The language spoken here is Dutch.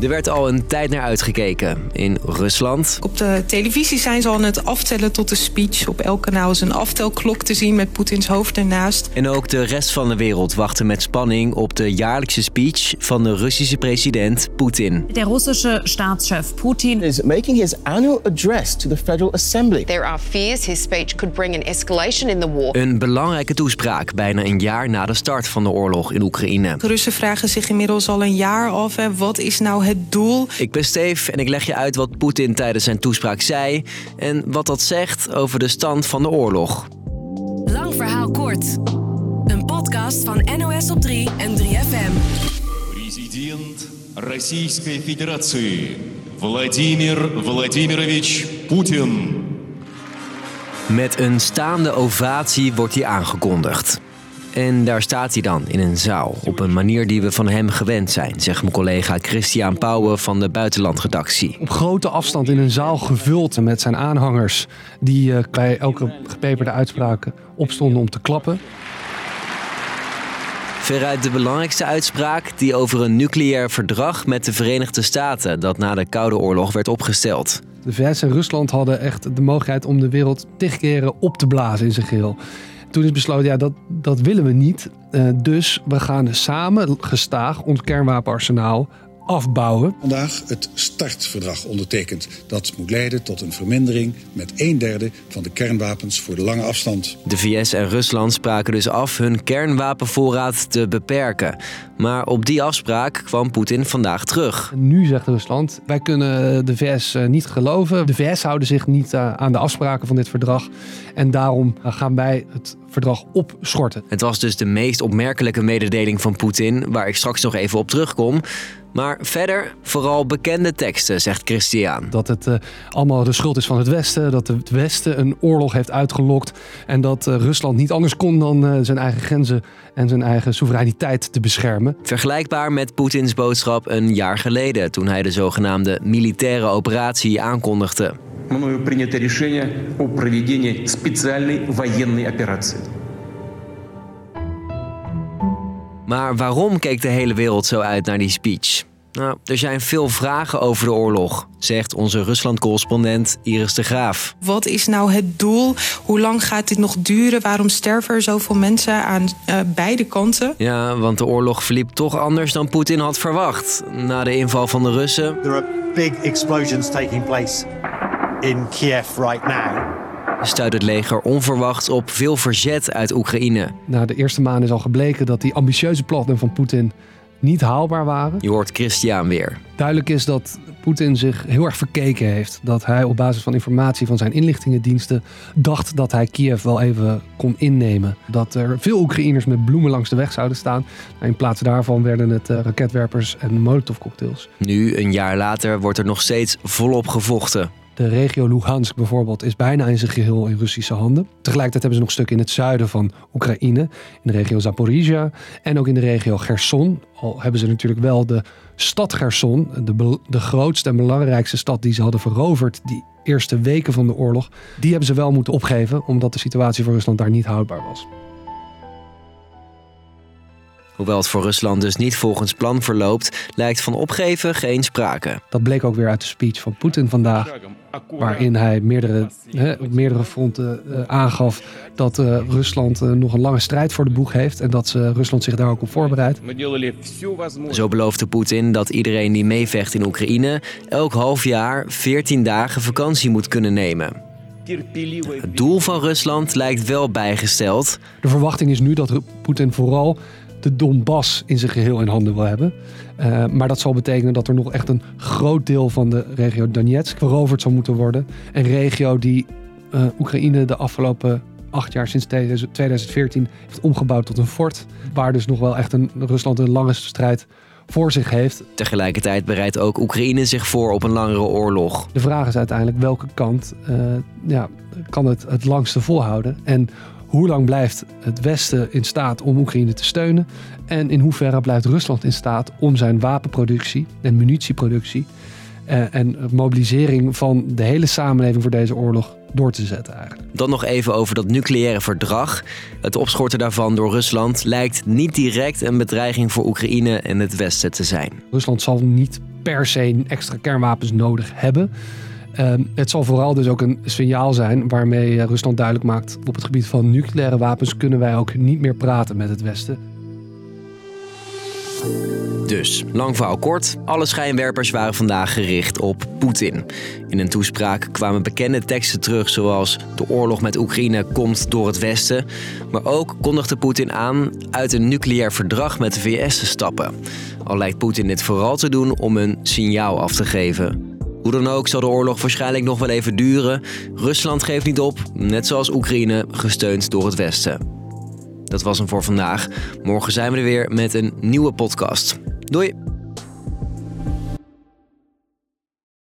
Er werd al een tijd naar uitgekeken. In Rusland. Op de televisie zijn ze al aan het aftellen tot de speech. Op elk kanaal is een aftelklok te zien met Poetins hoofd ernaast. En ook de rest van de wereld wachtte met spanning op de jaarlijkse speech van de Russische president Poetin. De Russische staatschef Putin is making his annual address to the Federal Assembly. There are fears his speech could bring an escalation in the war. Een belangrijke toespraak bijna een jaar na de start van de oorlog in Oekraïne. De Russen vragen zich inmiddels al een jaar af: hè, wat is nou het doel? Ik ben Steve en ik leg je uit wat Poetin tijdens zijn toespraak zei en wat dat zegt over de stand van de oorlog. Lang verhaal kort. Een podcast van NOS op 3 en 3FM. Президент Российской Федерации Владимир Владимирович Путин. Met een staande ovatie wordt hij aangekondigd. En daar staat hij dan in een zaal, op een manier die we van hem gewend zijn, zegt mijn collega Christian Pauwen van de buitenlandredactie. Op grote afstand in een zaal gevuld met zijn aanhangers, die uh, bij elke gepeperde uitspraak opstonden om te klappen. Veruit de belangrijkste uitspraak die over een nucleair verdrag met de Verenigde Staten dat na de Koude Oorlog werd opgesteld. De VS en Rusland hadden echt de mogelijkheid om de wereld tig keren op te blazen in zijn geheel. Toen is besloten, ja, dat, dat willen we niet. Uh, dus we gaan samen gestaag ons kernwapenarsenaal afbouwen. Vandaag het startverdrag ondertekend. Dat moet leiden tot een vermindering met een derde van de kernwapens voor de lange afstand. De VS en Rusland spraken dus af hun kernwapenvoorraad te beperken. Maar op die afspraak kwam Poetin vandaag terug. Nu zegt Rusland, wij kunnen de VS niet geloven. De VS houden zich niet aan de afspraken van dit verdrag. En daarom gaan wij het verdrag opschorten. Het was dus de meest opmerkelijke mededeling van Poetin, waar ik straks nog even op terugkom. Maar verder vooral bekende teksten, zegt Christian. Dat het uh, allemaal de schuld is van het Westen, dat het Westen een oorlog heeft uitgelokt en dat uh, Rusland niet anders kon dan uh, zijn eigen grenzen en zijn eigen soevereiniteit te beschermen. Vergelijkbaar met Poetins boodschap een jaar geleden, toen hij de zogenaamde militaire operatie aankondigde. мною принято решение о проведении специальной военной операции. Maar waarom keek de hele wereld zo uit naar die speech? Nou, er zijn veel vragen over de oorlog, zegt onze Rusland-correspondent Iris de Graaf. Wat is nou het doel? Hoe lang gaat dit nog duren? Waarom sterven er zoveel mensen aan uh, beide kanten? Ja, want de oorlog verliep toch anders dan Poetin had verwacht. Na de inval van de Russen. There are big explosions taking place in Kiev right now. Stuit het leger onverwachts op veel verzet uit Oekraïne. Na de eerste maanden is al gebleken dat die ambitieuze plannen van Poetin niet haalbaar waren. Je hoort Christian weer. Duidelijk is dat Poetin zich heel erg verkeken heeft. Dat hij op basis van informatie van zijn inlichtingendiensten dacht dat hij Kiev wel even kon innemen. Dat er veel Oekraïners met bloemen langs de weg zouden staan. In plaats daarvan werden het uh, raketwerpers en molotovcocktails. Nu, een jaar later, wordt er nog steeds volop gevochten. De regio Luhansk bijvoorbeeld is bijna in zijn geheel in Russische handen. Tegelijkertijd hebben ze nog stukken in het zuiden van Oekraïne, in de regio Zaporizhia en ook in de regio Gerson. Al hebben ze natuurlijk wel de stad Gerson, de, de grootste en belangrijkste stad die ze hadden veroverd die eerste weken van de oorlog, die hebben ze wel moeten opgeven omdat de situatie voor Rusland daar niet houdbaar was. Hoewel het voor Rusland dus niet volgens plan verloopt, lijkt van opgeven geen sprake. Dat bleek ook weer uit de speech van Poetin vandaag, waarin hij meerdere, hè, op meerdere fronten uh, aangaf dat uh, Rusland uh, nog een lange strijd voor de boeg heeft en dat ze, Rusland zich daar ook op voorbereidt. Zo beloofde Poetin dat iedereen die meevecht in Oekraïne elk half jaar 14 dagen vakantie moet kunnen nemen. Het doel van Rusland lijkt wel bijgesteld. De verwachting is nu dat Poetin vooral de Donbass in zijn geheel in handen wil hebben. Uh, maar dat zal betekenen dat er nog echt een groot deel van de regio Donetsk veroverd zal moeten worden. Een regio die uh, Oekraïne de afgelopen acht jaar sinds 2014 heeft omgebouwd tot een fort. Waar dus nog wel echt een, Rusland een lange strijd voor zich heeft. Tegelijkertijd bereidt ook Oekraïne zich voor op een langere oorlog. De vraag is uiteindelijk welke kant uh, ja, kan het het langste volhouden. En hoe lang blijft het Westen in staat om Oekraïne te steunen? En in hoeverre blijft Rusland in staat om zijn wapenproductie en munitieproductie uh, en mobilisering van de hele samenleving voor deze oorlog door te zetten eigenlijk. Dan nog even over dat nucleaire verdrag. Het opschorten daarvan door Rusland lijkt niet direct een bedreiging voor Oekraïne en het Westen te zijn. Rusland zal niet per se extra kernwapens nodig hebben. Ehm, het zal vooral dus ook een signaal zijn waarmee Rusland duidelijk maakt: op het gebied van nucleaire wapens kunnen wij ook niet meer praten met het Westen. Dus, lang verhaal kort, alle schijnwerpers waren vandaag gericht op Poetin. In een toespraak kwamen bekende teksten terug zoals de oorlog met Oekraïne komt door het Westen. Maar ook kondigde Poetin aan uit een nucleair verdrag met de VS te stappen. Al lijkt Poetin dit vooral te doen om een signaal af te geven. Hoe dan ook zal de oorlog waarschijnlijk nog wel even duren. Rusland geeft niet op, net zoals Oekraïne, gesteund door het Westen. Dat was hem voor vandaag. Morgen zijn we er weer met een nieuwe podcast. Doei!